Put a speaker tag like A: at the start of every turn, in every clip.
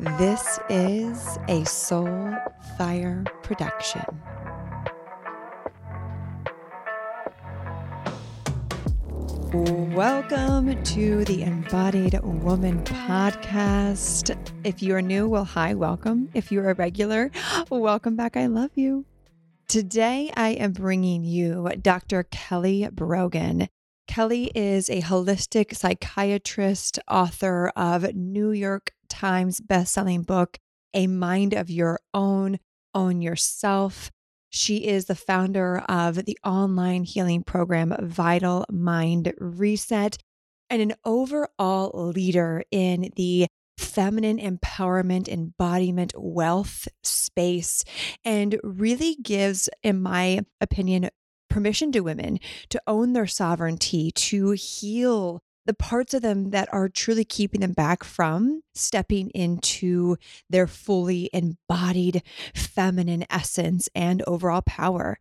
A: This is a Soul Fire production. Welcome to the Embodied Woman podcast. If you are new, well, hi, welcome. If you're a regular, welcome back. I love you. Today, I am bringing you Dr. Kelly Brogan. Kelly is a holistic psychiatrist, author of New York Times bestselling book, A Mind of Your Own, Own Yourself. She is the founder of the online healing program Vital Mind Reset and an overall leader in the feminine empowerment, embodiment, wealth space, and really gives, in my opinion, permission to women to own their sovereignty, to heal the parts of them that are truly keeping them back from stepping into their fully embodied feminine essence and overall power.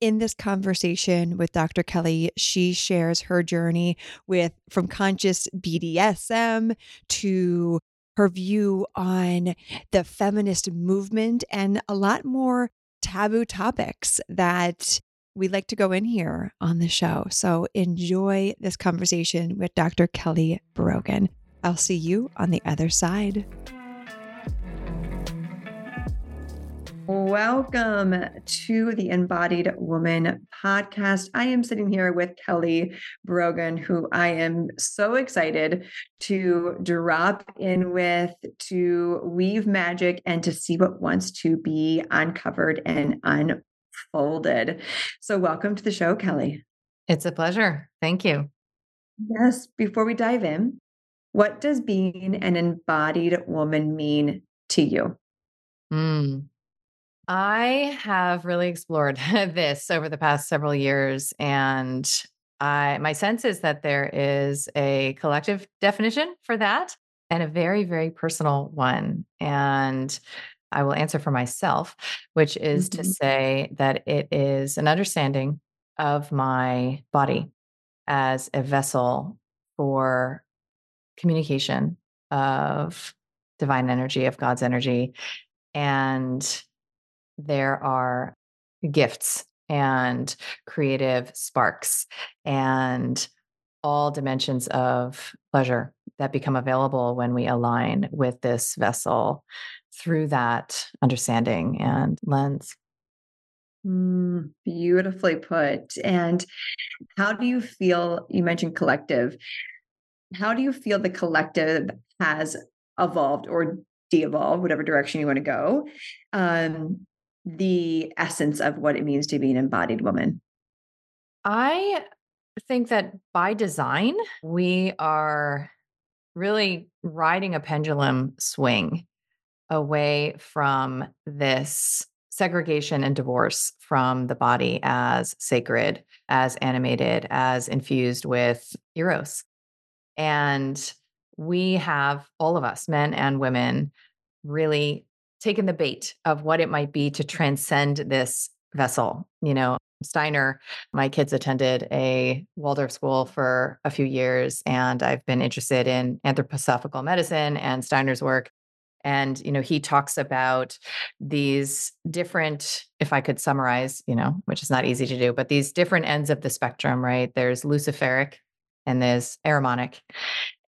A: In this conversation with Dr. Kelly, she shares her journey with from conscious BDSM to her view on the feminist movement and a lot more taboo topics that we like to go in here on the show. So enjoy this conversation with Dr. Kelly Brogan. I'll see you on the other side. Welcome to the Embodied Woman podcast. I am sitting here with Kelly Brogan, who I am so excited to drop in with, to weave magic, and to see what wants to be uncovered and unfolded. So, welcome to the show, Kelly.
B: It's a pleasure. Thank you.
A: Yes. Before we dive in, what does being an embodied woman mean to you?
B: Mm. I have really explored this over the past several years and I my sense is that there is a collective definition for that and a very very personal one and I will answer for myself which is mm-hmm. to say that it is an understanding of my body as a vessel for communication of divine energy of God's energy and there are gifts and creative sparks and all dimensions of pleasure that become available when we align with this vessel through that understanding and lens.
A: Mm, beautifully put. And how do you feel? You mentioned collective. How do you feel the collective has evolved or de evolved, whatever direction you want to go, um, the essence of what it means to be an embodied woman?
B: I think that by design, we are really riding a pendulum swing away from this segregation and divorce from the body as sacred, as animated, as infused with eros. And we have, all of us, men and women, really taken the bait of what it might be to transcend this vessel. You know, Steiner, my kids attended a Waldorf school for a few years, and I've been interested in anthroposophical medicine and Steiner's work. And, you know, he talks about these different, if I could summarize, you know, which is not easy to do, but these different ends of the spectrum, right? There's luciferic and there's ahrimanic.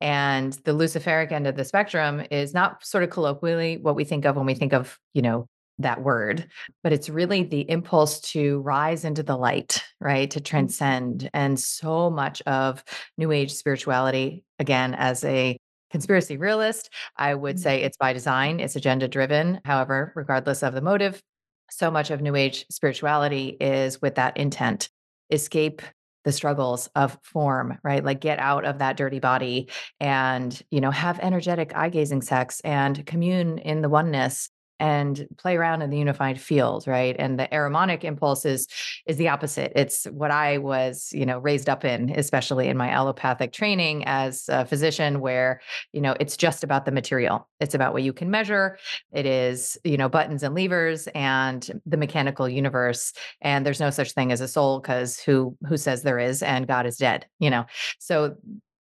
B: And the luciferic end of the spectrum is not sort of colloquially what we think of when we think of, you know, that word, but it's really the impulse to rise into the light, right? To mm-hmm. transcend. And so much of New Age spirituality, again, as a conspiracy realist, I would mm-hmm. say it's by design, it's agenda driven. However, regardless of the motive, so much of New Age spirituality is with that intent escape the struggles of form, right? Like get out of that dirty body and, you know, have energetic eye gazing sex and commune in the oneness and play around in the unified field right? And the ahrimanic impulse is is the opposite. It's what i was you know raised up in especially in my allopathic training as a physician where you know it's just about the material. It's about what you can measure. It is you know buttons and levers and the mechanical universe. And there's no such thing as a soul because who who says there is and god is dead you know? So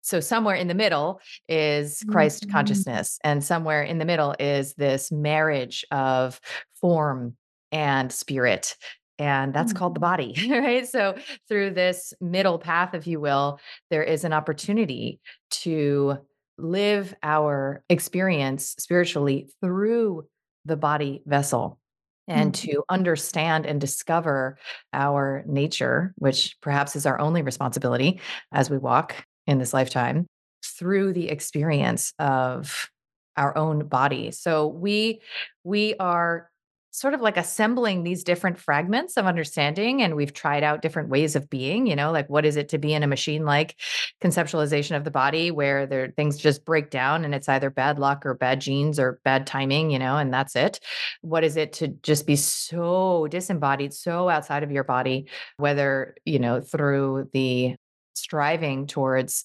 B: so somewhere in the middle is Christ
C: Mhm.
B: consciousness, and somewhere in the middle is this marriage of form and spirit. And that's called the
C: Mhm.
B: body, right? So, through this middle path, if you will, there is an opportunity to live our experience spiritually through the body vessel and
C: Mhm.
B: to understand and discover our nature, which perhaps is our only responsibility as we walk in this lifetime through the experience of our own body. So we we are sort of like assembling these different fragments of understanding and we've tried out different ways of being, you know, like what is it to be in a machine like conceptualization of the body where there things just break down and it's either bad luck or bad genes or bad timing, you know, and that's it. What is it to just be so disembodied, so outside of your body, whether, you know, through the striving towards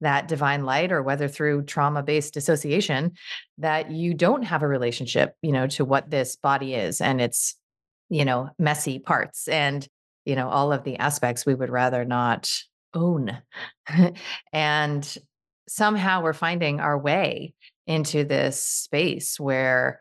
B: that divine light or whether through trauma based dissociation that you don't have a relationship you know to what this body is and its you know messy parts and you know all of the aspects we would rather not own. And somehow we're finding our way into this space where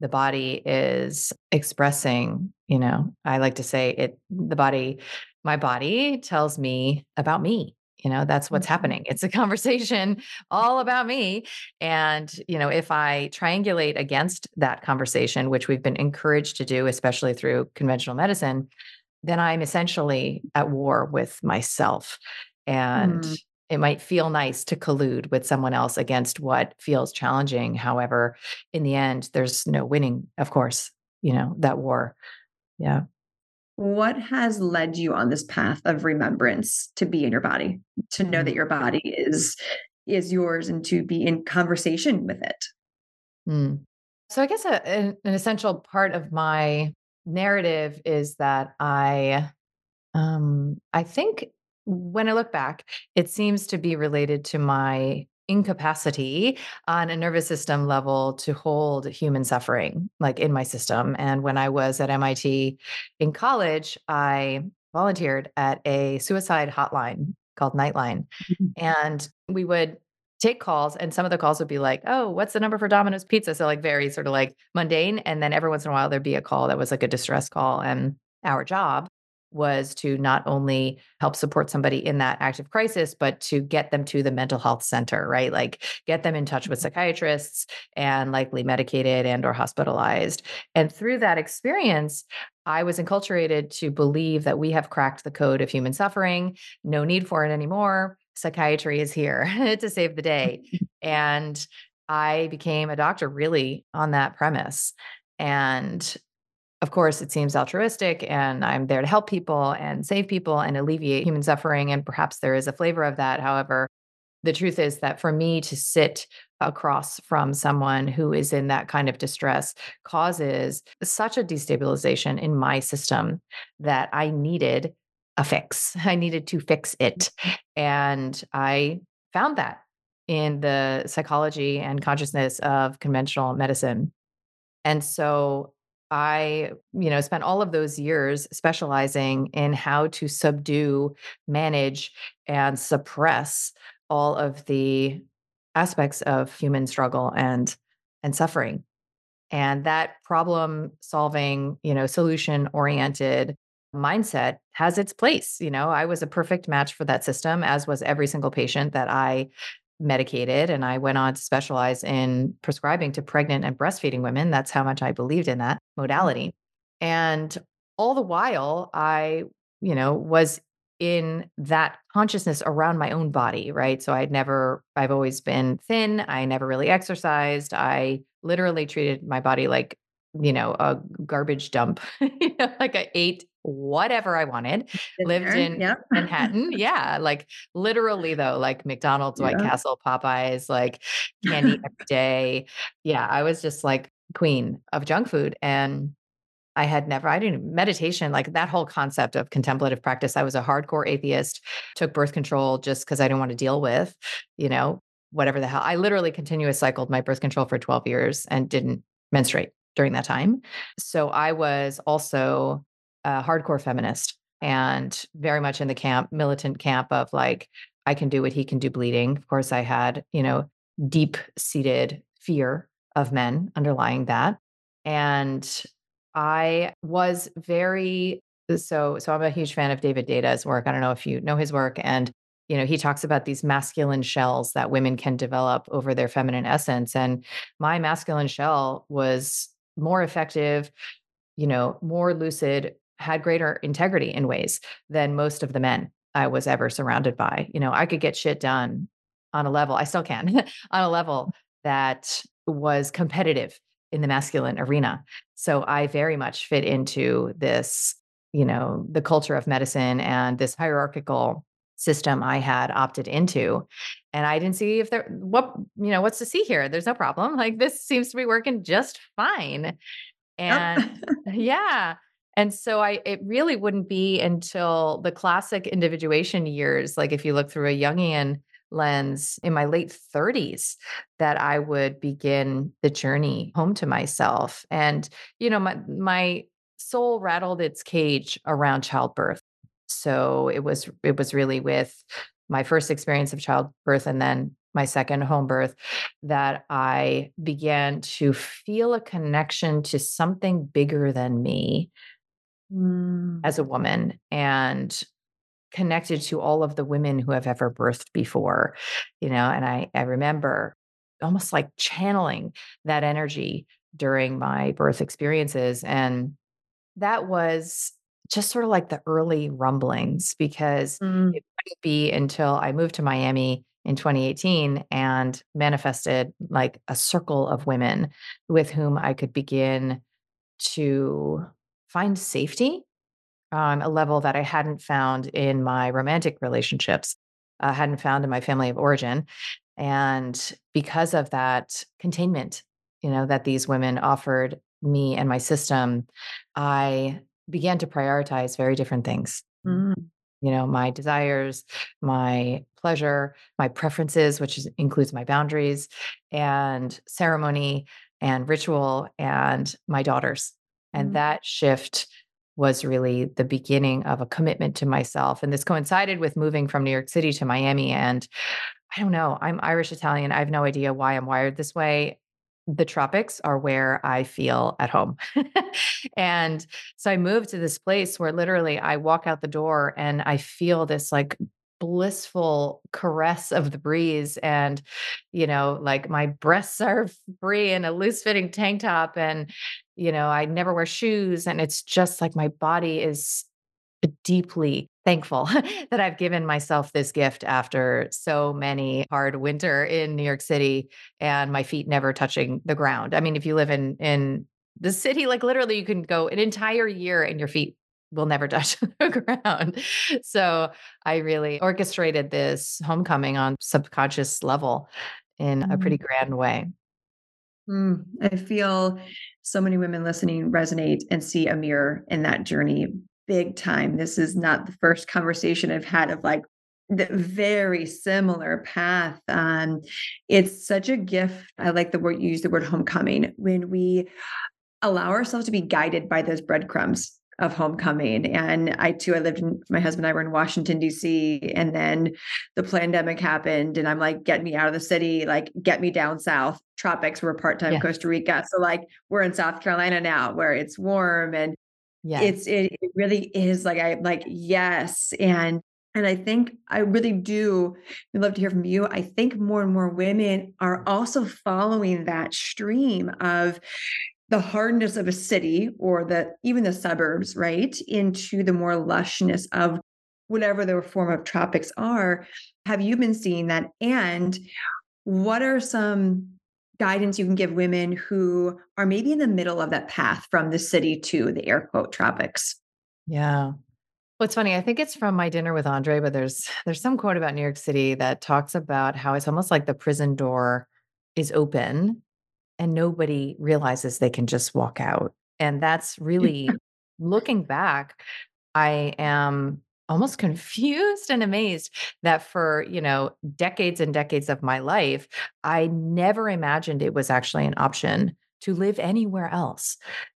B: the body is expressing you know i like to say it the body my body tells me about me you know that's what's
C: Mhm.
B: happening it's a conversation all about me and you know if i triangulate against that conversation which we've been encouraged to do especially through conventional medicine then i'm essentially at war with myself and
C: Mm.
B: it might feel nice to collude with someone else against what feels challenging however in the end there's no winning of course you know that war yeah
A: What has led you on this path of remembrance to be in your body, to know that
B: Mhm.
A: your body is is yours and to be in conversation with it?
B: Mm. So I guess a, an, an essential part of my narrative is that I, um, I think when I look back, it seems to be related to my incapacity on a nervous system level to hold human suffering, like in my system. And when I was at MIT in college, I volunteered at a suicide hotline called Nightline,
A: Mhm.
B: and we would take calls and some of the calls would be like, "Oh, what's the number for Domino's Pizza?" So like very sort of like mundane and then every once in a while there'd be a call that was like a distress call and our job was to not only help support somebody in that active crisis but to get them to the mental health center, right? Like get them in touch with mm-hmm. psychiatrists and likely medicated and or hospitalized. And through that experience, I was enculturated to believe that we have cracked the code of human suffering, no need for it anymore psychiatry is here to save the day. And I became a doctor really on that premise. And of course, it seems altruistic, and I'm there to help people and save people and alleviate human suffering. And perhaps there is a flavor of that. However, the truth is that for me to sit across from someone who is in that kind of distress causes such a destabilization in my system that I needed a fix. I needed to fix it. Mm-hmm. And I found that in the psychology and consciousness of conventional medicine. And so I, you know, spent all of those years specializing in how to subdue, manage, and suppress all of the aspects of human struggle and and suffering. And that problem solving, you know, solution oriented mindset has its place. You know, I was a perfect match for that system, as was every single patient that I medicated. And I went on to specialize in prescribing to pregnant and breastfeeding women. That's how much I believed in that mm-hmm. modality. And all the while, I, you know, was in that consciousness around my own body, right? So I'd never, I've always been thin. I never really exercised. I literally treated my body like, you know, a garbage dump. you know, like I ate whatever I wanted, lived in
A: yep.
B: Manhattan. Yeah. Like literally, though, like McDonald's, White
A: Yeah.
B: Castle, Popeyes, like candy every day. Yeah. I was just like queen of junk food. And I had never, I didn't meditation, like that whole concept of contemplative practice. I was a hardcore atheist, took birth control just because I didn't want to deal with, you know, whatever the hell. I literally continuous cycled my birth control for 12 years and didn't menstruate during that time. So I was also a hardcore feminist and very much in the camp, militant camp of like, I can do what he can do bleeding. Of course, I had, you know, deep seated fear of men underlying that. And I was very so so I'm a huge fan of David Deida's work. I don't know if you know his work and you know he talks about these masculine shells that women can develop over their feminine essence and my masculine shell was more effective you know more lucid had greater integrity in ways than most of the men I was ever surrounded by you know I could get shit done on a level I still can on a level that was competitive in the masculine arena so I very much fit into this you know the culture of medicine and this hierarchical system I had opted into. And I didn't see if there what you know what's to see here. There's no problem. Like this seems to be working just fine. And yeah. And so I it really wouldn't be until the classic individuation years, like if you look through a Jungian lens in my late 30s that I would begin the journey home to myself. And you know, my my soul rattled its cage around childbirth so it was it was really with my first experience of childbirth and then my second home birth that I began to feel a connection to something bigger than me mm. as a woman and connected to all of the women who have ever birthed before you know and i i remember almost like channeling that energy during my birth experiences and that was just sort of like the early rumblings because mm. it wouldn't be until I moved to Miami in 2018 and manifested like a circle of women with whom I could begin to find safety on a level that I hadn't found in my romantic relationships, uh, hadn't found in my family of origin. And because of that containment, you know, that these women offered me and my system, I began to prioritize very different things. Mm. You know, my desires, my pleasure, my preferences, which is, includes my boundaries, and ceremony and ritual, and my daughters. And mm. that shift was really the beginning of a commitment to myself. And this coincided with moving from New York City to Miami. And I don't know, I'm Irish Italian. I have no idea why I'm wired this way the tropics are where I feel at home. and so I moved to this place where literally I walk out the door and I feel this like blissful caress of the breeze and you know like my breasts are free in a loose fitting tank top and you know I never wear shoes and it's just like my body is deeply thankful that I've given myself this gift after so many hard winter in New York City and my feet never touching the ground. I mean, if you live in in the city, like literally you can go an entire year and your feet will never touch the ground. So I really orchestrated this homecoming on subconscious level in mm. a pretty grand way.
A: Mm, I feel so many women listening resonate and see a mirror in that journey big time. This is not the first conversation I've had of like the very similar path. Um, it's such a gift. I like the word you use the word homecoming when we allow ourselves to be guided by those breadcrumbs of homecoming. And I too, I lived in my husband and I were in Washington, DC, and then the pandemic happened. And I'm like, get me out of the city, like get me down south. Tropics were part-time yeah. Costa Rica. So like we're in South Carolina now where it's warm and yeah. It's it, it really is like I like yes and and I think I really do I'd love to hear from you. I think more and more women are also following that stream of the hardness of a city or the even the suburbs, right? Into the more lushness of whatever the form of tropics are. Have you been seeing that? And what are some guidance you can give women who are maybe in the middle of that path from the city to the air quote tropics?
B: Yeah. Well, it's funny. I think it's from my dinner with Andre, but there's there's some quote about New York City that talks about how it's almost like the prison door is open and nobody realizes they can just walk out. And that's really looking back, I am almost confused and amazed that for you know decades and decades of my life i never imagined it was actually an option to live anywhere else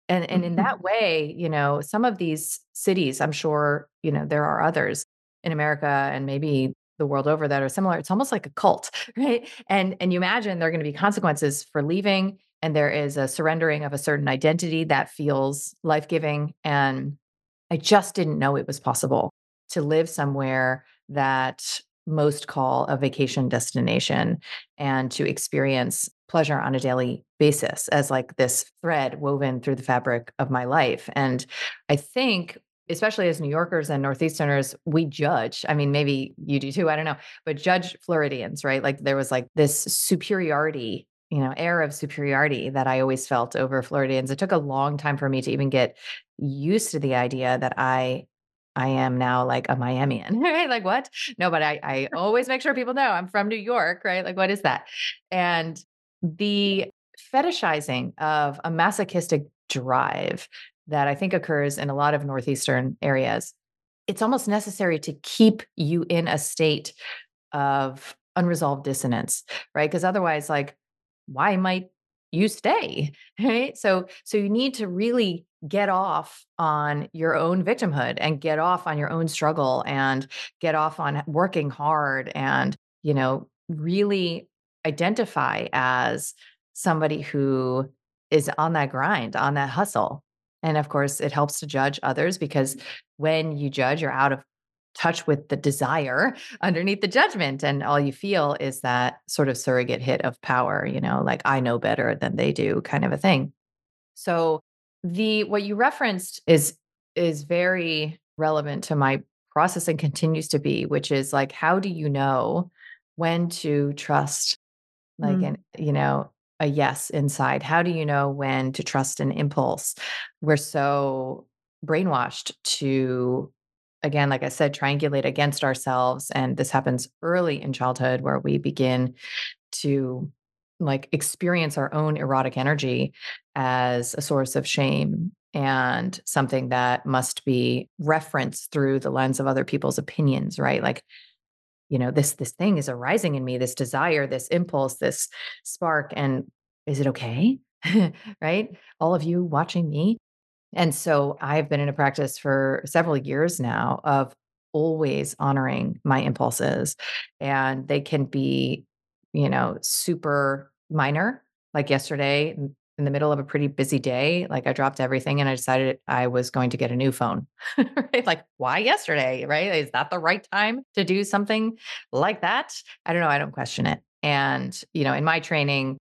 B: and and in mm-hmm. that way you know some of these cities i'm sure you know there are others in america and maybe the world over that are similar. It's almost like a cult, right? And and you imagine there are going to be consequences for leaving and there is a surrendering of a certain identity that feels life-giving and I just didn't know it was possible to live somewhere that most call a vacation destination and to experience pleasure on a daily basis as like this thread woven through the fabric of my life. And I think especially as New Yorkers and Northeasterners, we judge. I mean, maybe you do too, I don't know, but judge Floridians, right? Like there was like this superiority, you know, air of superiority that I always felt over Floridians. It took a long time for me to even get used to the idea that I I am now like a Miamian, right? Like what? No, but I, I always make sure people know I'm from New York, right? Like what is that? And the fetishizing of a masochistic drive that I think occurs in a lot of Northeastern areas, it's almost necessary to keep you in a state of unresolved dissonance, right? Because otherwise, like, why might you stay? Right. So, so you need to really get off on your own victimhood and get off on your own struggle and get off on working hard and, you know, really identify as somebody who is on that grind, on that hustle. And of course, it helps to judge others because when you judge, you're out of touch with the desire underneath the judgment. And all you feel is that sort of surrogate hit of power, you know, like I know better than they do kind of a thing. So the what you referenced is is very relevant to my process and continues to be, which is like, how do you know when to trust like mm. an, you know, a yes inside? How do you know when to trust an impulse? We're so brainwashed to again like i said triangulate against ourselves and this happens early in childhood where we begin to like experience our own erotic energy as a source of shame and something that must be referenced through the lens of other people's opinions right like you know this this thing is arising in me this desire this impulse this spark and is it okay right all of you watching me and so i've been in a practice for several years now of always honoring my impulses and they can be you know, super minor. Like yesterday, in the middle of a pretty busy day, like I dropped everything and I decided I was going to get a new phone. right? Like, why yesterday? Right? Is that the right time to do something like that? I don't know. I don't question it. And, you know, in my training,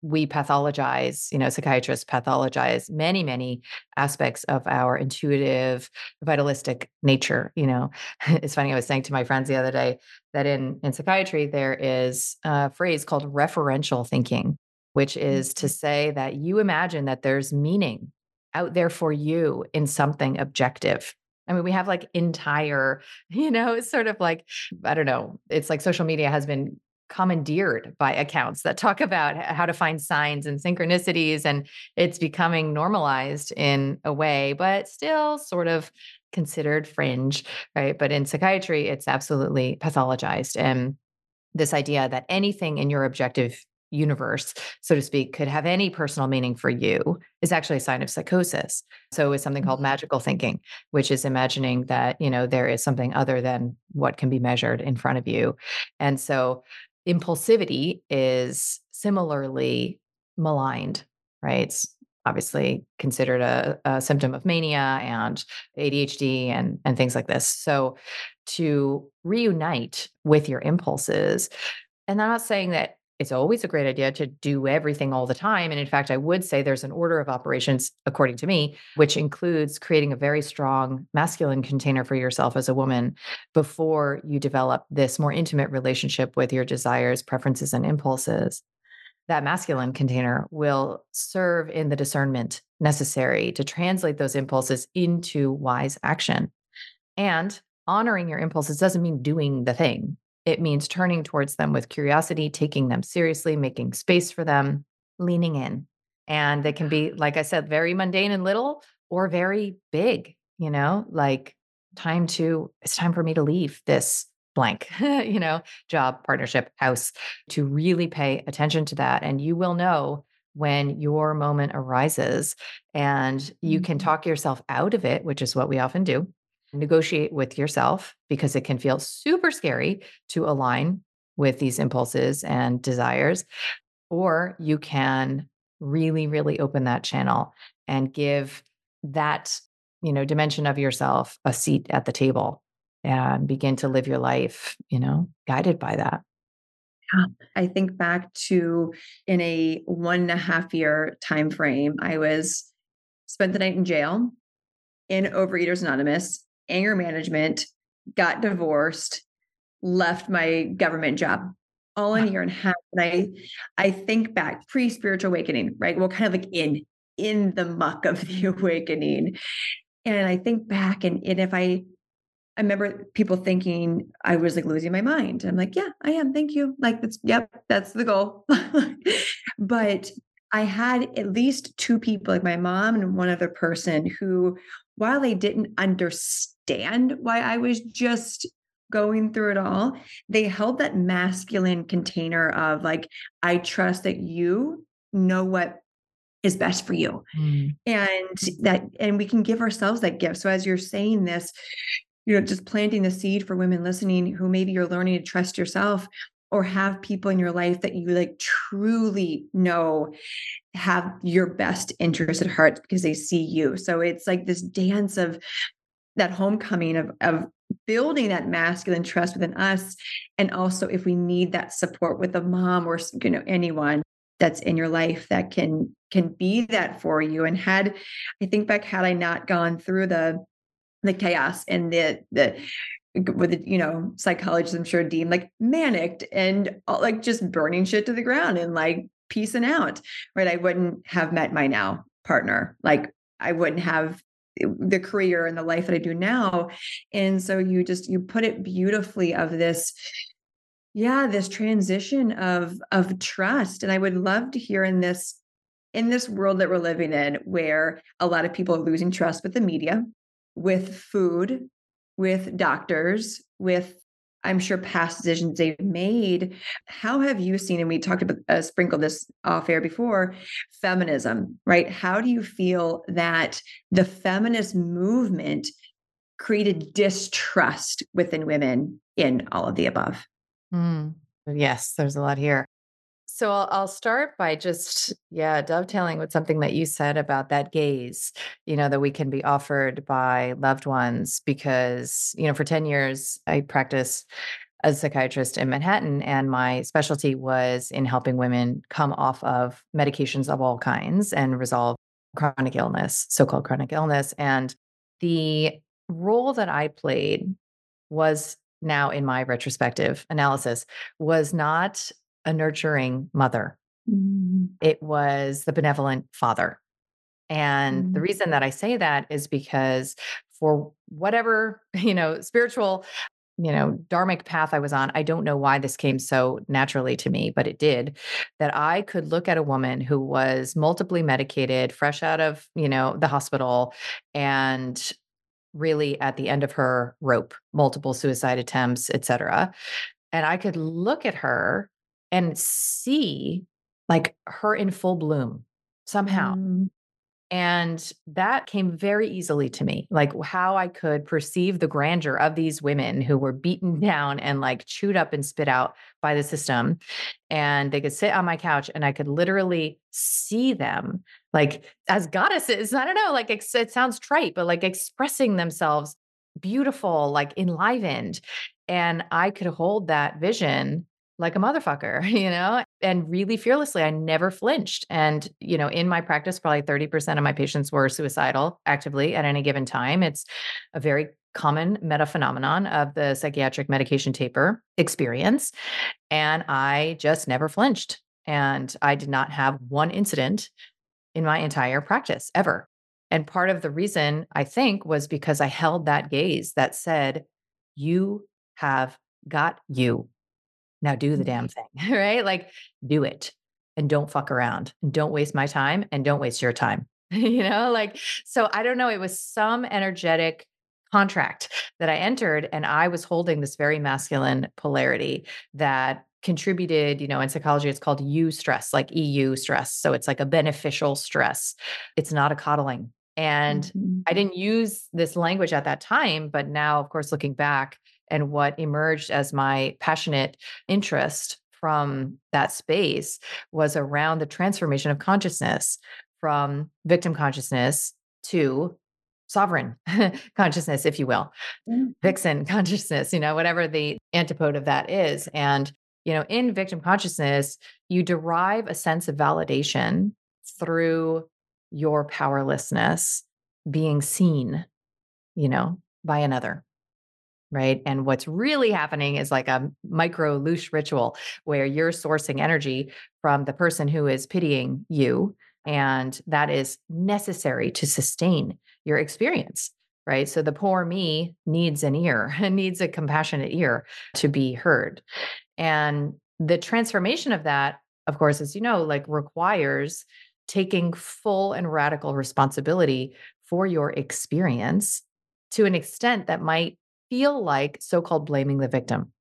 B: we pathologize, you know, psychiatrists pathologize many, many aspects of our intuitive, vitalistic nature. You know, it's funny. I was saying to my friends the other day that in in psychiatry there is a phrase called referential thinking, which is to mm-hmm. say that you imagine that there's meaning out there for you in something objective. I mean, we have like entire, you know, it's sort of like, I don't know, it's like social media has been commandeered by accounts that talk about how to find signs and synchronicities and it's becoming normalized in a way but still sort of considered fringe right but in psychiatry it's absolutely pathologized and this idea that anything in your objective universe, so to speak, could have any personal meaning for you is actually a sign of psychosis. So it's something called mm-hmm. magical thinking, which is imagining that, you know, there is something other than what can be measured in front of you. And so impulsivity is similarly maligned, right? It's obviously considered a, a, symptom of mania and ADHD and, and things like this. So to reunite with your impulses, and I'm not saying that it's always a great idea to do everything all the time. And in fact, I would say there's an order of operations, according to me, which includes creating a very strong masculine container for yourself as a woman before you develop this more intimate relationship with your desires, preferences, and impulses. That masculine container will serve in the discernment necessary to translate those impulses into wise action. And honoring your impulses doesn't mean doing the thing. It means turning towards them with curiosity, taking them seriously, making space for them, leaning in. And they can be, like I said, very mundane and little or very big, you know, like time to, it's time for me to leave this blank, you know, job, partnership, house, to really pay attention to that. And you will know when your moment arises and you can mm-hmm. talk yourself out of it, which is what we often do negotiate with yourself because it can feel super scary to align with these impulses and desires. Or you can really, really open that channel and give that, you know, dimension of yourself a seat at the table and begin to live your life, you know, guided by that.
A: Yeah. I think back to in a one and a half year time frame, I was spent the night in jail in Overeaters Anonymous, anger management, got divorced, left my government job all in a year and a half. And I I think back pre-spiritual awakening, right? Well, kind of like in in the muck of the awakening. And I think back and, and if I I remember people thinking I was like losing my mind. I'm like, yeah, I am. Thank you. Like that's yep, that's the goal. but I had at least two people, like my mom and one other person, who, while they didn't understand why I was just going through it all, they held that masculine container of like, I trust that you know what is best for you. Mm. And that, and we can give ourselves that gift. So as you're saying this, you know, just planting the seed for women listening who maybe you're learning to trust yourself or have people in your life that you like truly know have your best interest at heart because they see you. So it's like this dance of that homecoming of of building that masculine trust within us and also if we need that support with a mom or you know anyone that's in your life that can can be that for you and had i think back had i not gone through the the chaos and the the with you know psychologists i'm sure deemed like manic and like just burning shit to the ground and like piecing out right? I wouldn't have met my now partner. Like i wouldn't have the career and the life that i do now. And so you just you put it beautifully of this yeah this transition of of trust. And i would love to hear in this in this world that we're living in where a lot of people are losing trust with the media with food, with doctors, with I'm sure past decisions they've made. How have you seen, and we talked about uh, sprinkled this off air before, feminism, right? How do you feel that the feminist movement created distrust within women in all of the above?
B: Mm. Yes, there's a lot here. So I'll, I'll start by just, yeah, dovetailing with something that you said about that gaze, you know, that we can be offered by loved ones. Because, you know, for 10 years, I practiced as a psychiatrist in Manhattan, and my specialty was in helping women come off of medications of all kinds and resolve chronic illness, so called chronic illness. And the role that I played was now in my retrospective analysis was not a nurturing mother. Mm-hmm. It was the benevolent father. And mm-hmm. the reason that I say that is because for whatever, you know, spiritual, you know, dharmic path I was on, I don't know why this came so naturally to me, but it did. That I could look at a woman who was multiply medicated, fresh out of, you know, the hospital and really at the end of her rope, multiple suicide attempts, et cetera. And I could look at her and see like her in full bloom somehow. Mm. And that came very easily to me, like how I could perceive the grandeur of these women who were beaten down and like chewed up and spit out by the system. And they could sit on my couch and I could literally see them like as goddesses. I don't know, like it, it sounds trite, but like expressing themselves beautiful, like enlivened. And I could hold that vision like a motherfucker, you know, and really fearlessly. I never flinched. And, you know, in my practice, probably 30% of my patients were suicidal actively at any given time. It's a very common meta phenomenon of the psychiatric medication taper experience. And I just never flinched. And I did not have one incident in my entire practice ever. And part of the reason I think was because I held that gaze that said, You have got you now do the damn mm-hmm. thing, right? Like do it and don't fuck around and don't waste my time and don't waste your time. you know, like, so I don't know. It was some energetic contract that I entered, and I was holding this very masculine polarity that contributed, you know, in psychology, it's called eustress, like EU stress. So it's like a beneficial stress. It's not a coddling. And mm-hmm. I didn't use this language at that time, but now, of course, looking back and what emerged as my passionate interest from that space was around the transformation of consciousness from victim consciousness to sovereign consciousness, if you will, mm-hmm. vixen consciousness, you know, whatever the antipode of that is. And, you know, in victim consciousness, you derive a sense of validation through your powerlessness being seen, you know, by another. Right. And what's really happening is like a micro loosh ritual where you're sourcing energy from the person who is pitying you. And that is necessary to sustain your experience. Right. So the poor me needs an ear, and needs a compassionate ear to be heard. And the transformation of that, of course, as you know, like requires taking full and radical responsibility for your experience to an extent that might feel like so called blaming the victim.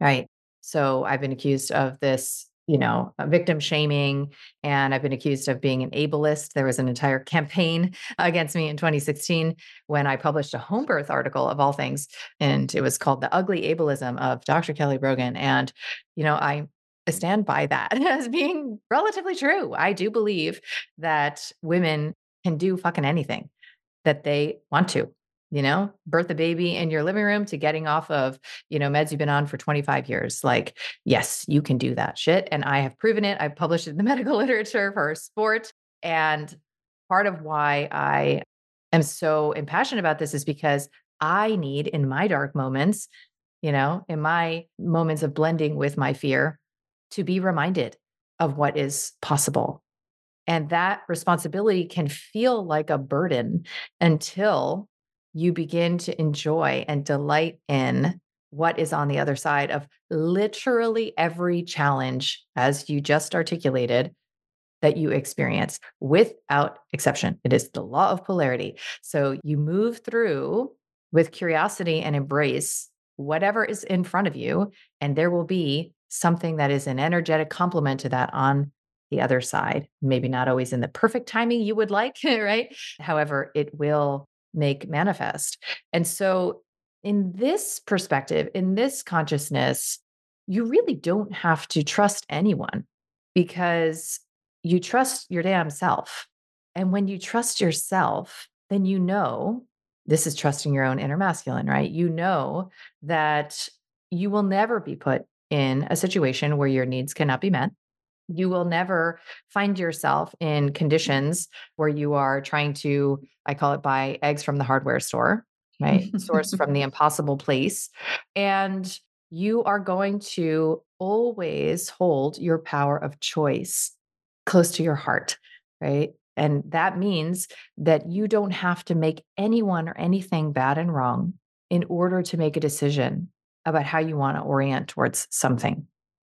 B: Right. So I've been accused of this, you know, uh, victim shaming, and I've been accused of being an ableist. There was an entire campaign against me in 2016 when I published a home birth article of all things, and it was called The Ugly Ableism of Dr. Kelly Brogan. And, you know, I I stand by that as being relatively true. I do believe that women can do fucking anything that they want to, you know, birth a baby in your living room to getting off of, you know, meds you've been on for 25 years. Like, yes, you can do that shit. And I have proven it. I've published it in the medical literature for sport. And part of why I am so impassioned about this is because I need in my dark moments, you know, in my moments of blending with my fear, to be reminded of what is possible. And that responsibility can feel like a burden until you begin to enjoy and delight in what is on the other side of literally every challenge, as you just articulated, that you experience without exception. It is the law of polarity. So you move through with curiosity and embrace whatever is in front of you, and there will be something that is an energetic complement to that on the other side. Maybe not always in the perfect timing you would like, right? However, it will make manifest. And so, in this perspective, in this consciousness, you really don't have to trust anyone because you trust your damn self. And when you trust yourself, then you know this is trusting your own inner masculine, right? You know that you will never be put in a situation where your needs cannot be met. You will never find yourself in conditions where you are trying to, I call it buy eggs from the hardware store, right? Source from the impossible place. And you are going to always hold your power of choice close to your heart, right? And that means that you don't have to make anyone or anything bad and wrong in order to make a decision about how you want to orient towards something,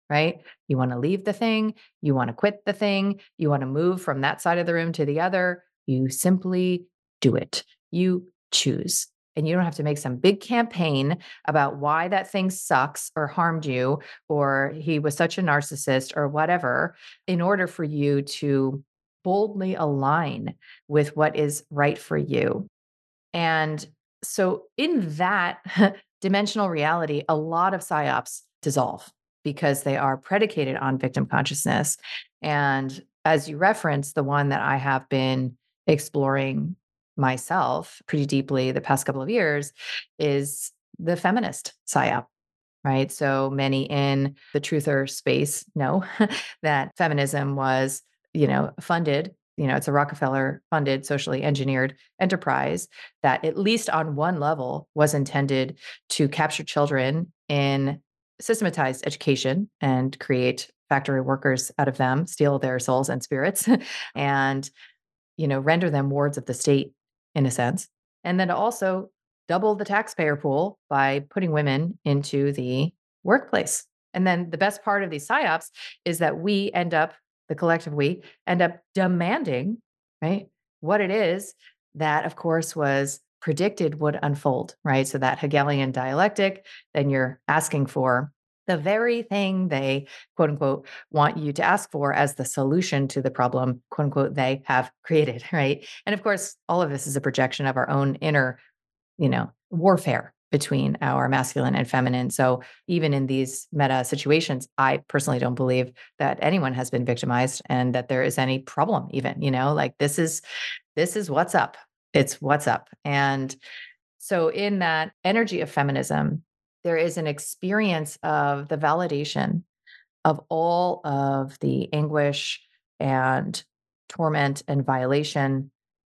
B: right? You want to leave the thing, you want to quit the thing, you want to move from that side of the room to the other. You simply do it. You choose. And you don't have to make some big campaign about why that thing sucks or harmed you or he was such a narcissist or whatever in order for you to boldly align with what is right for you. And so, in that dimensional reality, a lot of psyops dissolve because they are predicated on victim consciousness. And as you referenced, the one that I have been exploring myself pretty deeply the past couple of years is the feminist psyop. Right. So many in the truther space know that feminism was, you know, funded you know, it's a Rockefeller funded, socially engineered enterprise that, at least on one level, was intended to capture children in systematized education and create factory workers out of them, steal their souls and spirits, mm-hmm. and, you know, render them wards of the state in a sense. And then also double the taxpayer pool by putting women into the workplace. And then the best part of these psyops is that we end up the collective we, end up demanding, right? What it is that, of course, was predicted would unfold, right? So that Hegelian dialectic, then you're asking for the very thing they quote unquote want you to ask for as the solution to the problem quote unquote they have created right? And of course all of this is a projection of our own inner you know warfare between our masculine and feminine. So even in these meta situations i personally don't believe that anyone has been victimized and that there is any problem even you know? Like this is this is what's up it's what's up and so in that energy of feminism there is an experience of the validation of all of the anguish and torment and violation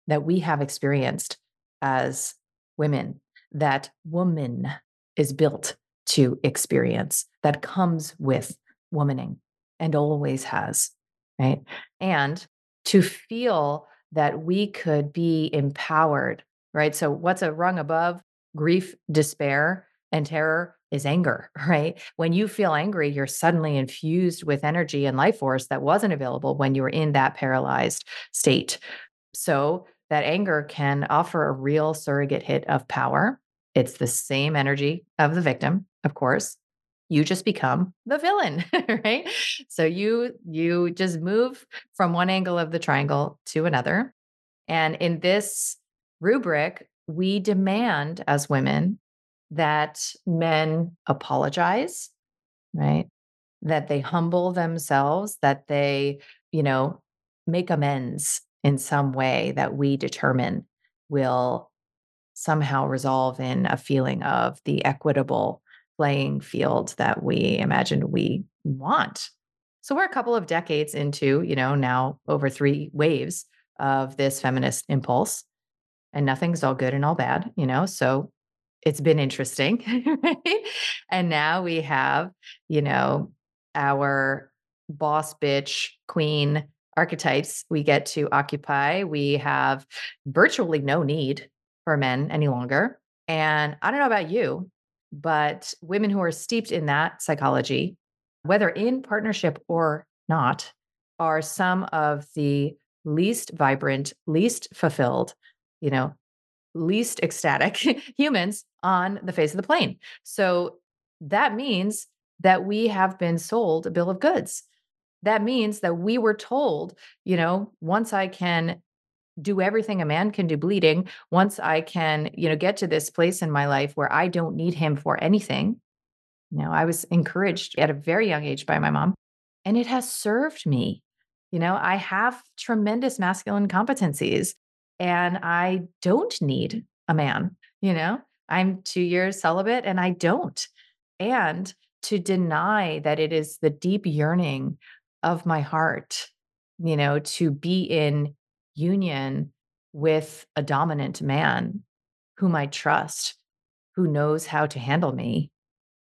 B: that we have experienced as women, that woman is built to experience, that comes with womaning and always has, right? And to feel that we could be empowered, right? So, what's a rung above grief, despair? and terror is anger, right? When you feel angry, you're suddenly infused with energy and life force that wasn't available when you were in that paralyzed state. So, that anger can offer a real surrogate hit of power. It's the same energy of the victim, of course. You just become the villain, right? So you you just move from one angle of the triangle to another. And in this rubric, we demand as women that men apologize, right? That they humble themselves, that they, you know, make amends in some way that we determine will somehow resolve in a feeling of the equitable playing field that we imagine we want. So we're a couple of decades into, you know, now over three waves of this feminist impulse and nothing's all good and all bad, you know. So it's been interesting, right? And now we have, you know, our boss bitch queen archetypes we get to occupy. We have virtually no need for men any longer. And I don't know about you, but women who are steeped in that psychology, whether in partnership or not, are some of the least vibrant, least fulfilled, you know, least ecstatic humans on the face of the plane. So that means that we have been sold a bill of goods. That means that we were told, you know, once I can do everything a man can do bleeding, once I can, you know, get to this place in my life where I don't need him for anything. You know, I was encouraged at a very young age by my mom, and it has served me. You know, I have tremendous masculine competencies and I don't need a man, you know? I'm 2 years celibate and I don't. And to deny that it is the deep yearning of my heart, you know, to be in union with a dominant man whom I trust, who knows how to handle me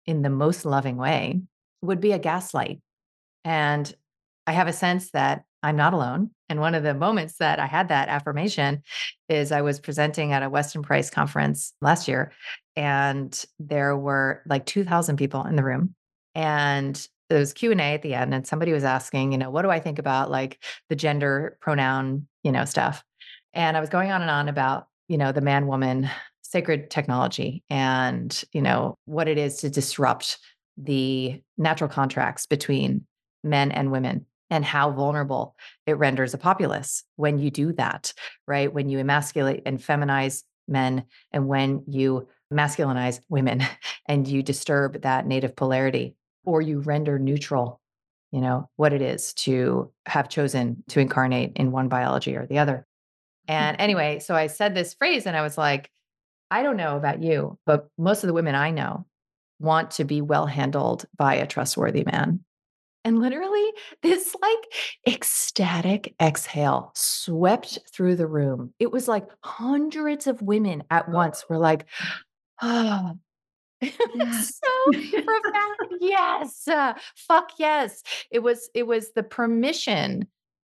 B: in the most loving way would be a gaslight. And I have a sense that I'm not alone. And one of the moments that I had that affirmation is I was presenting at a Weston Price conference last year, and there were like 2,000 people in the room. And there was Q&A at the end and somebody was asking, you know, what do I think about like the gender pronoun, you know, stuff. And I was going on and on about, you know, the man woman sacred technology and, you know, what it is to disrupt the natural contracts between men and women and how vulnerable it renders a populace when you do that, right? When you emasculate and feminize men and when you masculinize women and you disturb that native polarity or you render neutral, you know, what it is to have chosen to incarnate in one biology or the other. And mm-hmm. anyway, so I said this phrase and I was like, I don't know about you, but most of the women I know want to be well handled by a trustworthy man. And literally, this like ecstatic exhale swept through the room. It was like hundreds of women at once were like, oh, so profound. Yes. Uh, fuck yes. It was it was the permission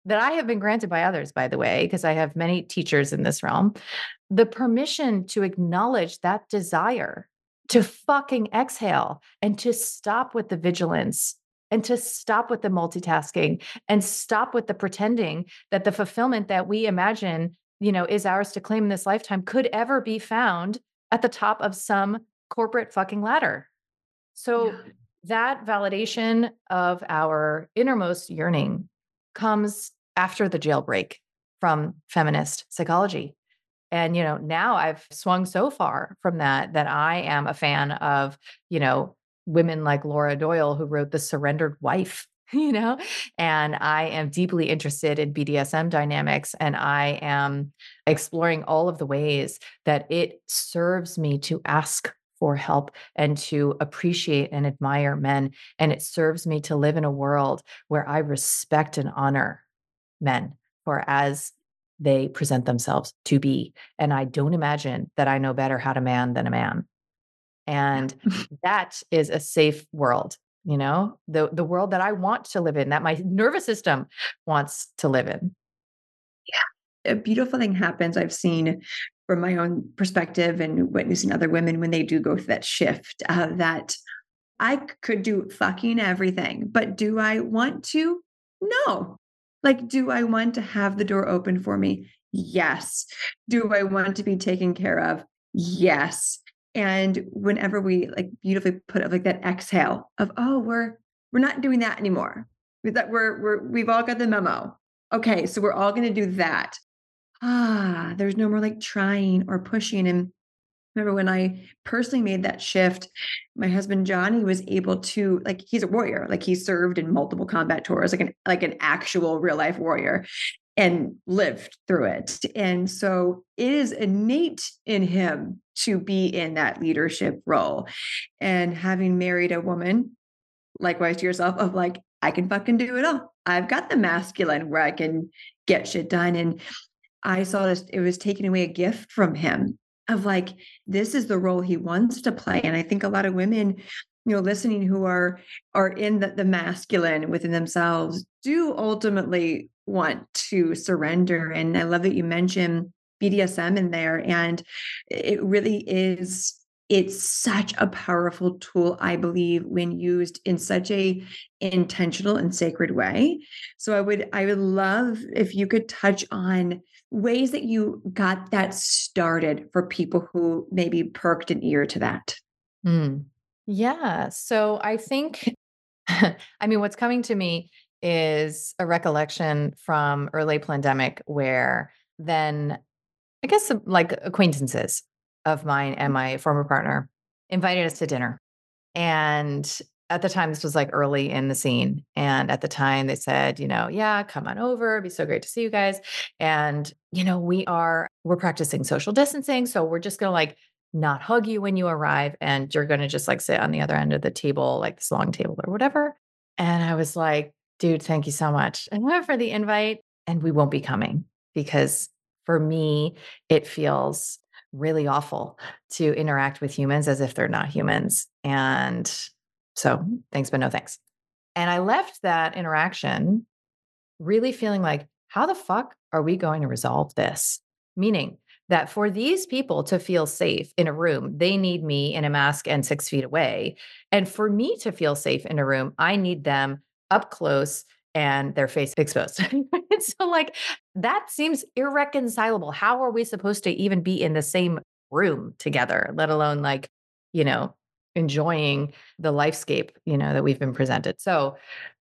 B: that I have been granted by others, by the way, because I have many teachers in this realm, the permission to acknowledge that desire to fucking exhale and to stop with the vigilance and to stop with the multitasking and stop with the pretending that the fulfillment that we imagine, you know, is ours to claim in this lifetime could ever be found at the top of some corporate fucking ladder. So, yeah. that validation of our innermost yearning comes after the jailbreak from feminist psychology. And, you know, now I've swung so far from that that I am a fan of, you know, women like Laura Doyle, who wrote The Surrendered Wife, you know, and I am deeply interested in BDSM dynamics. And I am exploring all of the ways that it serves me to ask for help and to appreciate and admire men. And it serves me to live in a world where I respect and honor men for as they present themselves to be. And I don't imagine that I know better how to man than a man. And that is a safe world, you know, the, the world that I want to live in, that my nervous system wants to live in.
A: Yeah. A beautiful thing happens I've seen from my own perspective and witnessing other women when they do go through that shift uh, that I could do fucking everything, but do I want to? No. Like, do I want to have the door open for me? Yes. Do I want to be taken care of? Yes. And whenever we like beautifully put up like that exhale of, oh, we're we're not doing that anymore. That we're we're we've all got the memo. Okay, so we're all going to do that. Ah, there's no more like trying or pushing. And remember when I personally made that shift, my husband Johnny was able to like he's a warrior, like he served in multiple combat tours, like an like an actual real life warrior and lived through it. And so it is innate in him to be in that leadership role. And having married a woman, likewise to yourself, of like, I can fucking do it all. I've got the masculine where I can get shit done. And I saw this, it was taking away a gift from him of like, this is the role he wants to play. And I think a lot of women, you know, listening who are are in the, the masculine within themselves do ultimately want to surrender. And I love that you mentioned BDSM in there. And it really is it's such a powerful tool i believe when used in such a intentional and sacred way so i would i would love if you could touch on ways that you got that started for people who maybe perked an ear to that
B: mm. yeah so i think i mean what's coming to me is a recollection from early pandemic where then I guess like acquaintances of mine and my former partner invited us to dinner. And at the time, this was like early in the scene. And at the time, they said, you know, yeah, come on over. It'd be so great to see you guys. And, you know, we are, we're practicing social distancing. So we're just going to like not hug you when you arrive. And you're going to just like sit on the other end of the table, like this long table or whatever. And I was like, dude, thank you so much for the invite. And we won't be coming because for me, it feels really awful to interact with humans as if they're not humans. And so thanks, but no thanks. And I left that interaction really feeling like, how the fuck are we going to resolve this? Meaning that for these people to feel safe in a room, they need me in a mask and six feet away. And for me to feel safe in a room, I need them up close and their face exposed. so, like, that seems irreconcilable. How are we supposed to even be in the same room together, let alone, like, you know, enjoying the lifescape, you know, that we've been presented? So,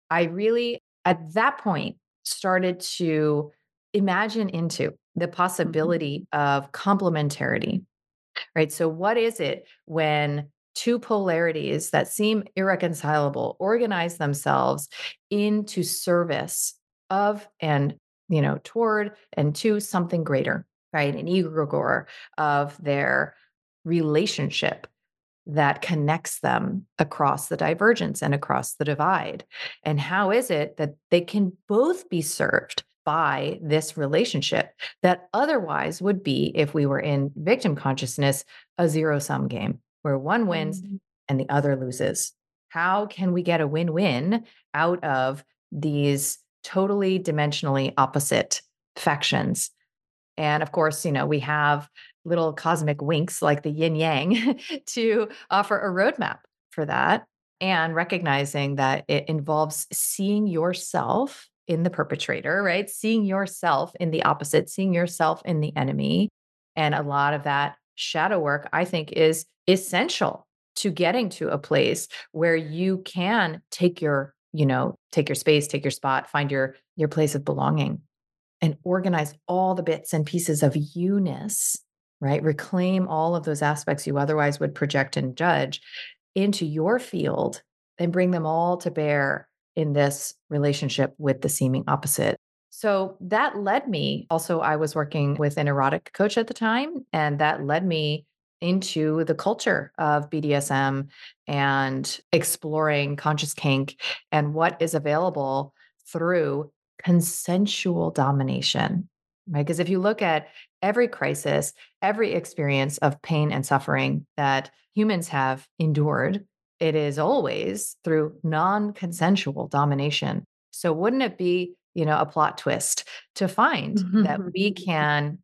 B: I really, at that point, started to imagine into the mm-hmm. possibility of complementarity, right? So, what is it when two polarities that seem irreconcilable organize themselves into service of and you know toward and to something greater right an egregore of their relationship that connects them across the divergence and across the divide and how is it that they can both be served by this relationship that otherwise would be if we were in victim consciousness a zero sum game where one wins mm-hmm. and the other loses. How can we get a win win out of these totally dimensionally opposite factions? And of course, you know, we have little cosmic winks like the yin yang to offer a roadmap for that and recognizing that it involves seeing yourself in the perpetrator, right? Seeing yourself in the opposite, seeing yourself in the enemy. And a lot of that shadow work, I think, is essential to getting to a place where you can take your you know take your space take your spot find your your place of belonging and organize all the bits and pieces of you-ness right? Reclaim all of those aspects you otherwise would project and judge into your field and bring them all to bear in this relationship with the seeming opposite. So that led me also i was working with an erotic coach at the time and that led me into the culture of BDSM and exploring conscious kink and what is available through consensual domination. Right. Because if you look at every crisis, every experience of pain and suffering that humans have endured, it is always through non consensual domination. So, wouldn't it be, you know, a plot twist to find that we can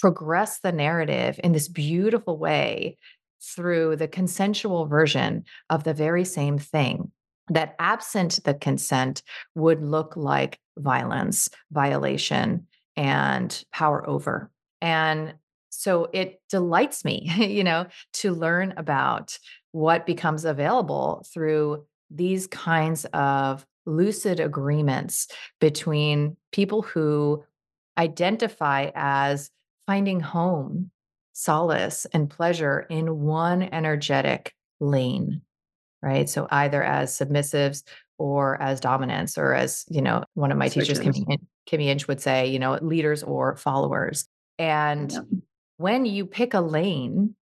B: progress the narrative in this beautiful way through the consensual version of the very same thing that absent the consent would look like violence, violation, and power over. And so it delights me, you know, to learn about what becomes available through these kinds of lucid agreements between people who identify as finding home, solace, and pleasure in one energetic lane, right? So either as submissives or as dominance, or as, you know, one of my Switches. teachers, Kimmy, Kimmy Inch, would say, you know, leaders or followers. And yeah. when you pick a lane,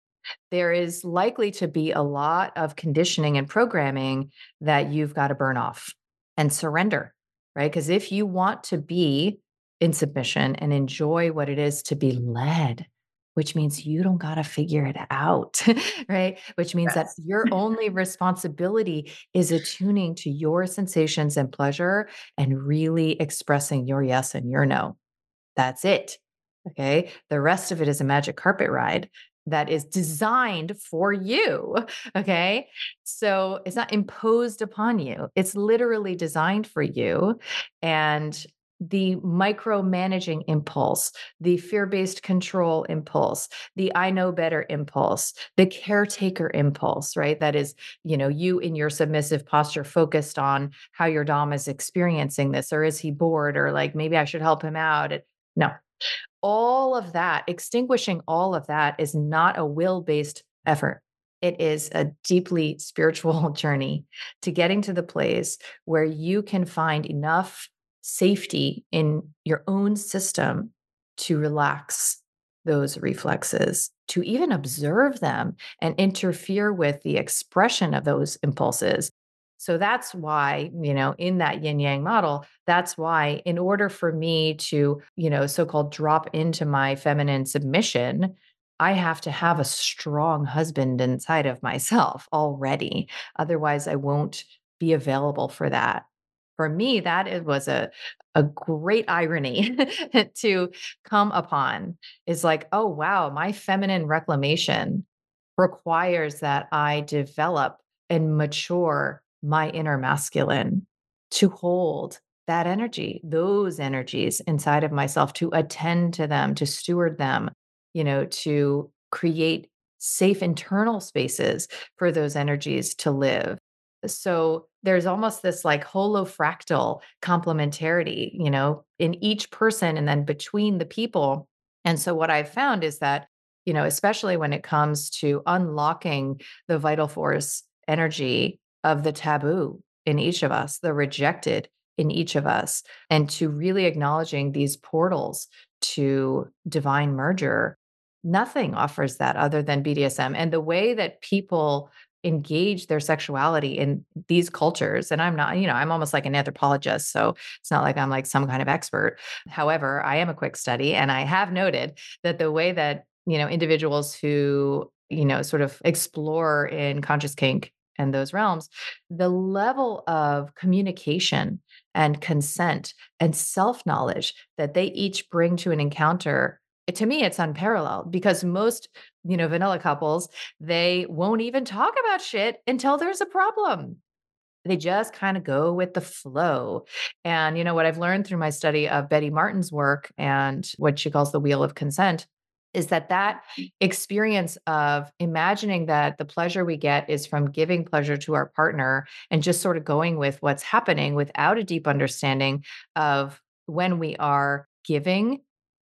B: there is likely to be a lot of conditioning and programming that you've got to burn off and surrender, right? Because if you want to be in submission and enjoy what it is to be led which means you don't got to figure it out, right? Which means yes. that your only responsibility is attuning to your sensations and pleasure and really expressing your yes and your no. That's it. Okay. The rest of it is a magic carpet ride that is designed for you. Okay. So it's not imposed upon you, it's literally designed for you. And the micromanaging impulse, the fear based control impulse, the I know better impulse, the caretaker impulse, right? That is, you know, you in your submissive posture focused on how your Dom is experiencing this, or is he bored, or like maybe I should help him out. No, all of that, extinguishing all of that is not a will based effort. It is a deeply spiritual journey to getting to the place where you can find enough safety in your own system to relax those reflexes, to even observe them and interfere with the expression of those impulses. So that's why, you know, in that yin yang model, that's why, in order for me to, you know, so called drop into my feminine submission, I have to have a strong husband inside of myself already. Otherwise, I won't be available for that for me, that it was a, a great irony to come upon is like, oh, wow, my feminine reclamation requires that I develop and mature my inner masculine to hold that energy, those energies inside of myself, to attend to them, to steward them, you know, to create safe internal spaces for those energies to live. So there's almost this like holofractal complementarity, you know, in each person and then between the people. And so what I've found is that, you know, especially when it comes to unlocking the vital force energy of the taboo in each of us, the rejected in each of us, and to really acknowledging these portals to divine merger, nothing offers that other than BDSM. And the way that people engage their sexuality in these cultures and i'm not you know i'm almost like an anthropologist so it's not like i'm like some kind of expert. However i am a quick study and i have noted that the way that you know individuals who you know sort of explore in conscious kink and those realms the level of communication and consent and self knowledge that they each bring to an encounter to me it's unparalleled because most you know vanilla couples they won't even talk about shit until there's a problem. They just kind of go with the flow. And you know what i've learned through my study of betty martin's work and what she calls the wheel of consent is that that mm. experience of imagining that the pleasure we get is from giving pleasure to our partner and just sort of going with what's happening without a deep understanding of when we are giving,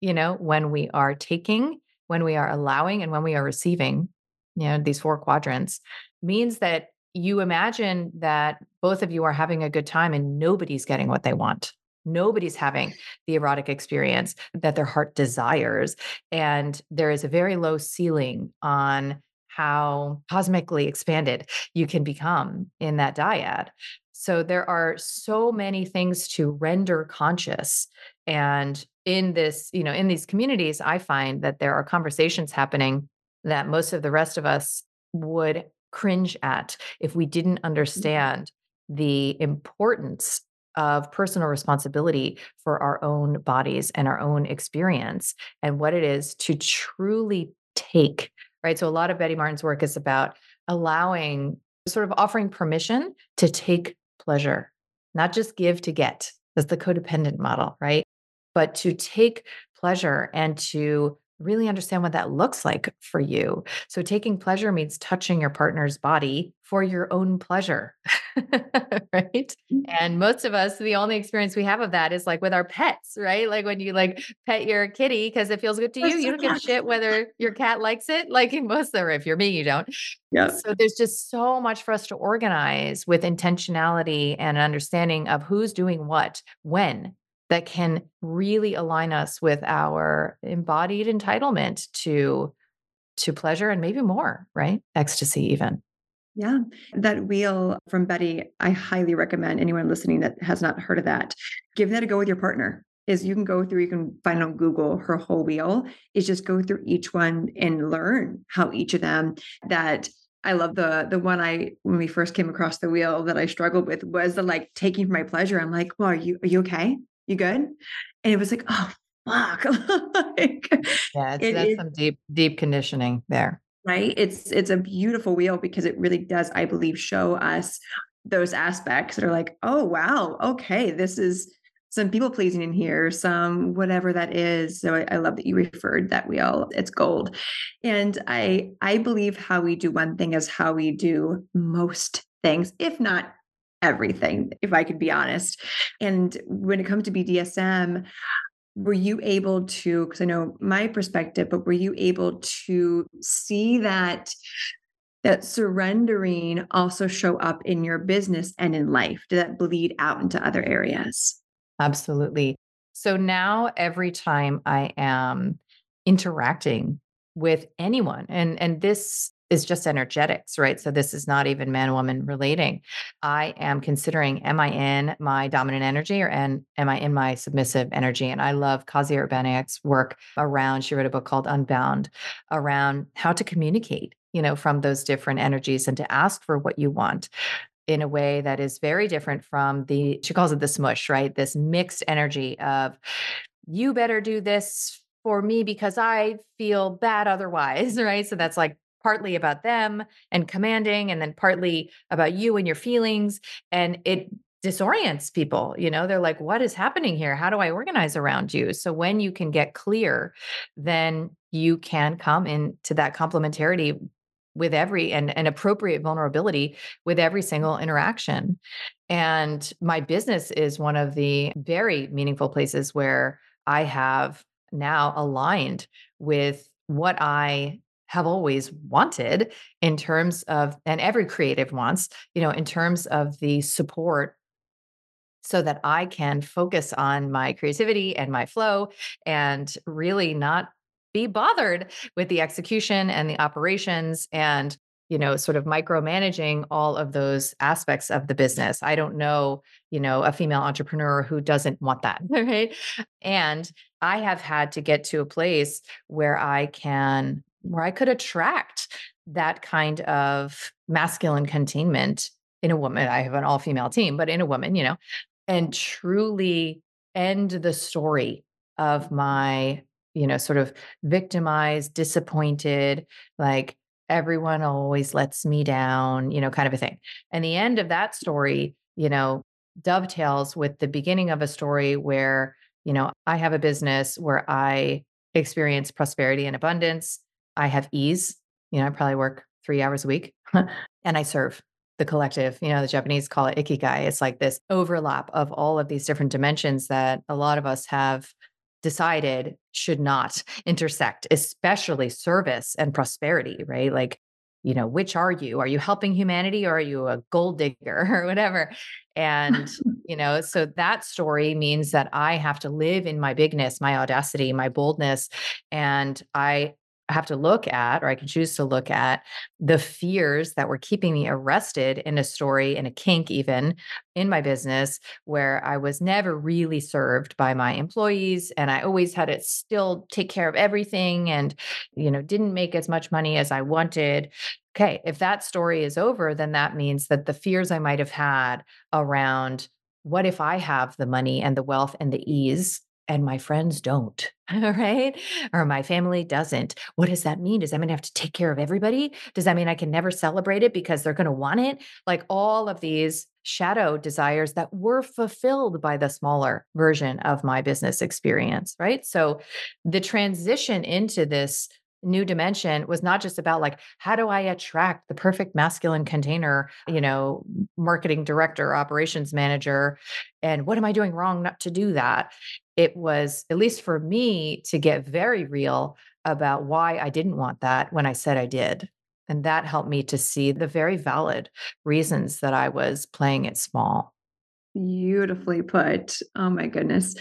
B: you know, when we are taking, when we are allowing, and when we are receiving, you know, these four quadrants means that you imagine that both of you are having a good time and nobody's getting what they want. Nobody's having the erotic experience that their heart desires. And there is a very low ceiling on how cosmically expanded you can become in that dyad. So there are so many things to render conscious. And in this, you know, in these communities, I find that there are conversations happening that most of the rest of us would cringe at if we didn't mm-hmm. understand the importance of personal responsibility for our own bodies and our own experience and what it is to truly take, right? So, a lot of Betty Martin's work is about allowing, sort of offering permission to take pleasure, not just give to get. That's the codependent model, right? But to take pleasure and to really understand what that looks like for you. So, taking pleasure means touching your partner's body for your own pleasure, right? Mm. And most of us, the only experience we have of that is like with our pets, right? Like when you like pet your kitty because it feels good to you, you don't give a shit whether your cat likes it. Like in most of them, if you're me, you don't.
A: Yeah.
B: So, there's just so much for us to organize with intentionality and understanding of who's doing what, when, that can really align us with our embodied entitlement to to pleasure and maybe more right ecstasy even
A: yeah that wheel from betty i highly recommend anyone listening that has not heard of that give that a go with your partner is you can go through you can find on google her whole wheel is just go through each one and learn how each of them that I love the the one I when we first came across the wheel that I struggled with was the like taking my pleasure. I'm like, well, are you are you okay? You good? And it was like, oh fuck.
B: like, yeah, it's, it, that's it, some deep, deep conditioning there.
A: Right. It's it's a beautiful wheel because it really does, I believe, show us those aspects that are like, oh wow, okay, this is some people pleasing in here, some whatever that is. So I, I, love that you referred that wheel. It's gold. And I I believe how we do one thing is how we do most things, if not everything, if I could be honest. And when it comes to BDSM, were you able to, because I know my perspective, but were you able to see that? that surrendering also show up in your business and in life did that bleed out into other areas
B: absolutely so now every time i am interacting with anyone and and this is just energetics, right? So this is not even man woman relating. I am considering am I in my dominant energy or am I in my submissive energy? And I love Kasia Urbaniak's work around, she wrote a book called Unbound around how to communicate, you know, from those different energies and to ask for what you want in a way that is very different from the, she calls it the smush, right? This mixed energy of, you better do this for me because I feel bad otherwise, right? So that's like partly about them and commanding, and then partly about you and your feelings. And it disorients people. You know, they're like, what is happening here? How do I organize around you? So when you can get clear, then you can come into that complementarity with every and an appropriate vulnerability with every single interaction. And my business is one of the very meaningful places where I have now aligned with what I have always wanted in terms of, and every creative wants, you know, in terms of the support so that I can focus on my creativity and my flow and really not be bothered with the execution and the operations and you know sort of micromanaging all of those aspects of the business. I don't know you know a female entrepreneur who doesn't want that right? And i have had to get to a place where i can where I could attract that kind of masculine containment in a woman. I have an all female team, but in a woman, you know, and truly end the story of my, you know, sort of victimized, disappointed, like everyone always lets me down, you know, kind of a thing. And the end of that story, you know, dovetails with the beginning of a story where, you know, I have a business where I experience prosperity and abundance. I have ease. You know, I probably work three hours a week and I serve the collective. You know, the Japanese call it ikigai. It's like this overlap of all of these different dimensions that a lot of us have decided should not intersect, especially service and prosperity, right? Like, you know, which are you? Are you helping humanity or are you a gold digger or whatever? And, you know, so that story means that I have to live in my bigness, my audacity, my boldness. And I have to look at, or I can choose to look at the fears that were keeping me arrested in a story, in a kink, even in my business, where I was never really served by my employees. And I always had to still take care of everything and, you know, didn't make as much money as I wanted. Okay. If that story is over, then that means that the fears I might have had around what if I have the money and the wealth and the ease and my friends don't, right? Or my family doesn't. What does that mean? Does that mean I have to take care of everybody? Does that mean I can never celebrate it because they're going to want it? Like all of these shadow desires that were fulfilled by the smaller version of my business experience, right? So the transition into this new dimension was not just about like how do i attract the perfect masculine container you know marketing director operations manager and what am i doing wrong not to do that? It was at least for me to get very real about why i didn't want that when i said i did and that helped me to see the very valid reasons that i was playing it small.
A: Beautifully put. Oh my goodness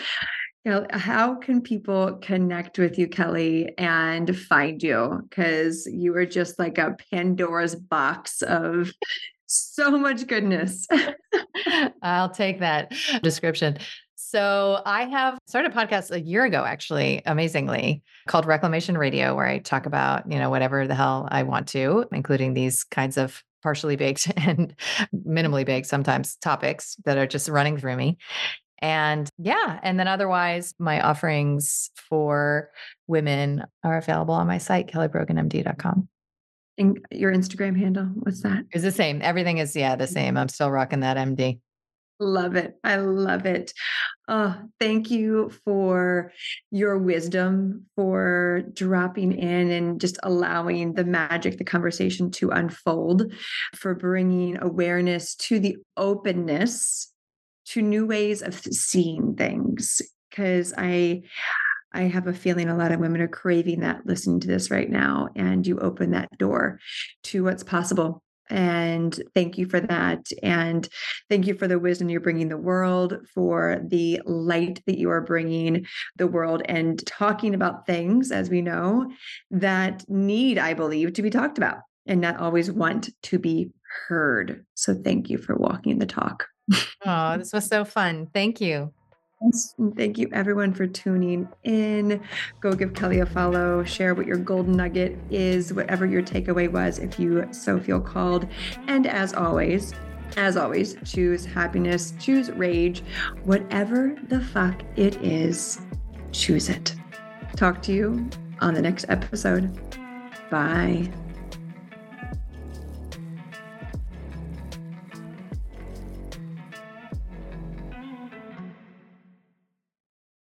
A: how can people connect with you, Kelly, and find you? Because you are just like a Pandora's box of so much goodness.
B: I'll take that description. So I have started a podcast a year ago, actually, amazingly, called Reclamation Radio, where I talk about, you know, whatever the hell I want to, including these kinds of partially baked and minimally baked sometimes topics that are just running through me. And yeah, and then otherwise, my offerings for women are available on my site, kellybroganmd.com.
A: And your Instagram handle, what's that?
B: Is the same. Everything is, yeah, the same. I'm still rocking that MD.
A: Love it. I love it. Oh, thank you for your wisdom, for dropping in and just allowing the magic, the conversation to unfold, for bringing awareness to the openness to new ways of seeing things because i i have a feeling a lot of women are craving that listening to this right now and you open that door to what's possible. And thank you for that and thank you for the wisdom you're bringing the world for the light that you are bringing the world and talking about things as we know that need i believe to be talked about and not always want to be heard so thank you for walking the talk
B: oh, this was so fun. Thank you.
A: Thank you, everyone, for tuning in. Go give Kelly a follow. Share what your golden nugget is, whatever your takeaway was, if you so feel called. And as always, as always, choose happiness, choose rage, whatever the fuck it is, choose it. Talk to you on the next episode. Bye.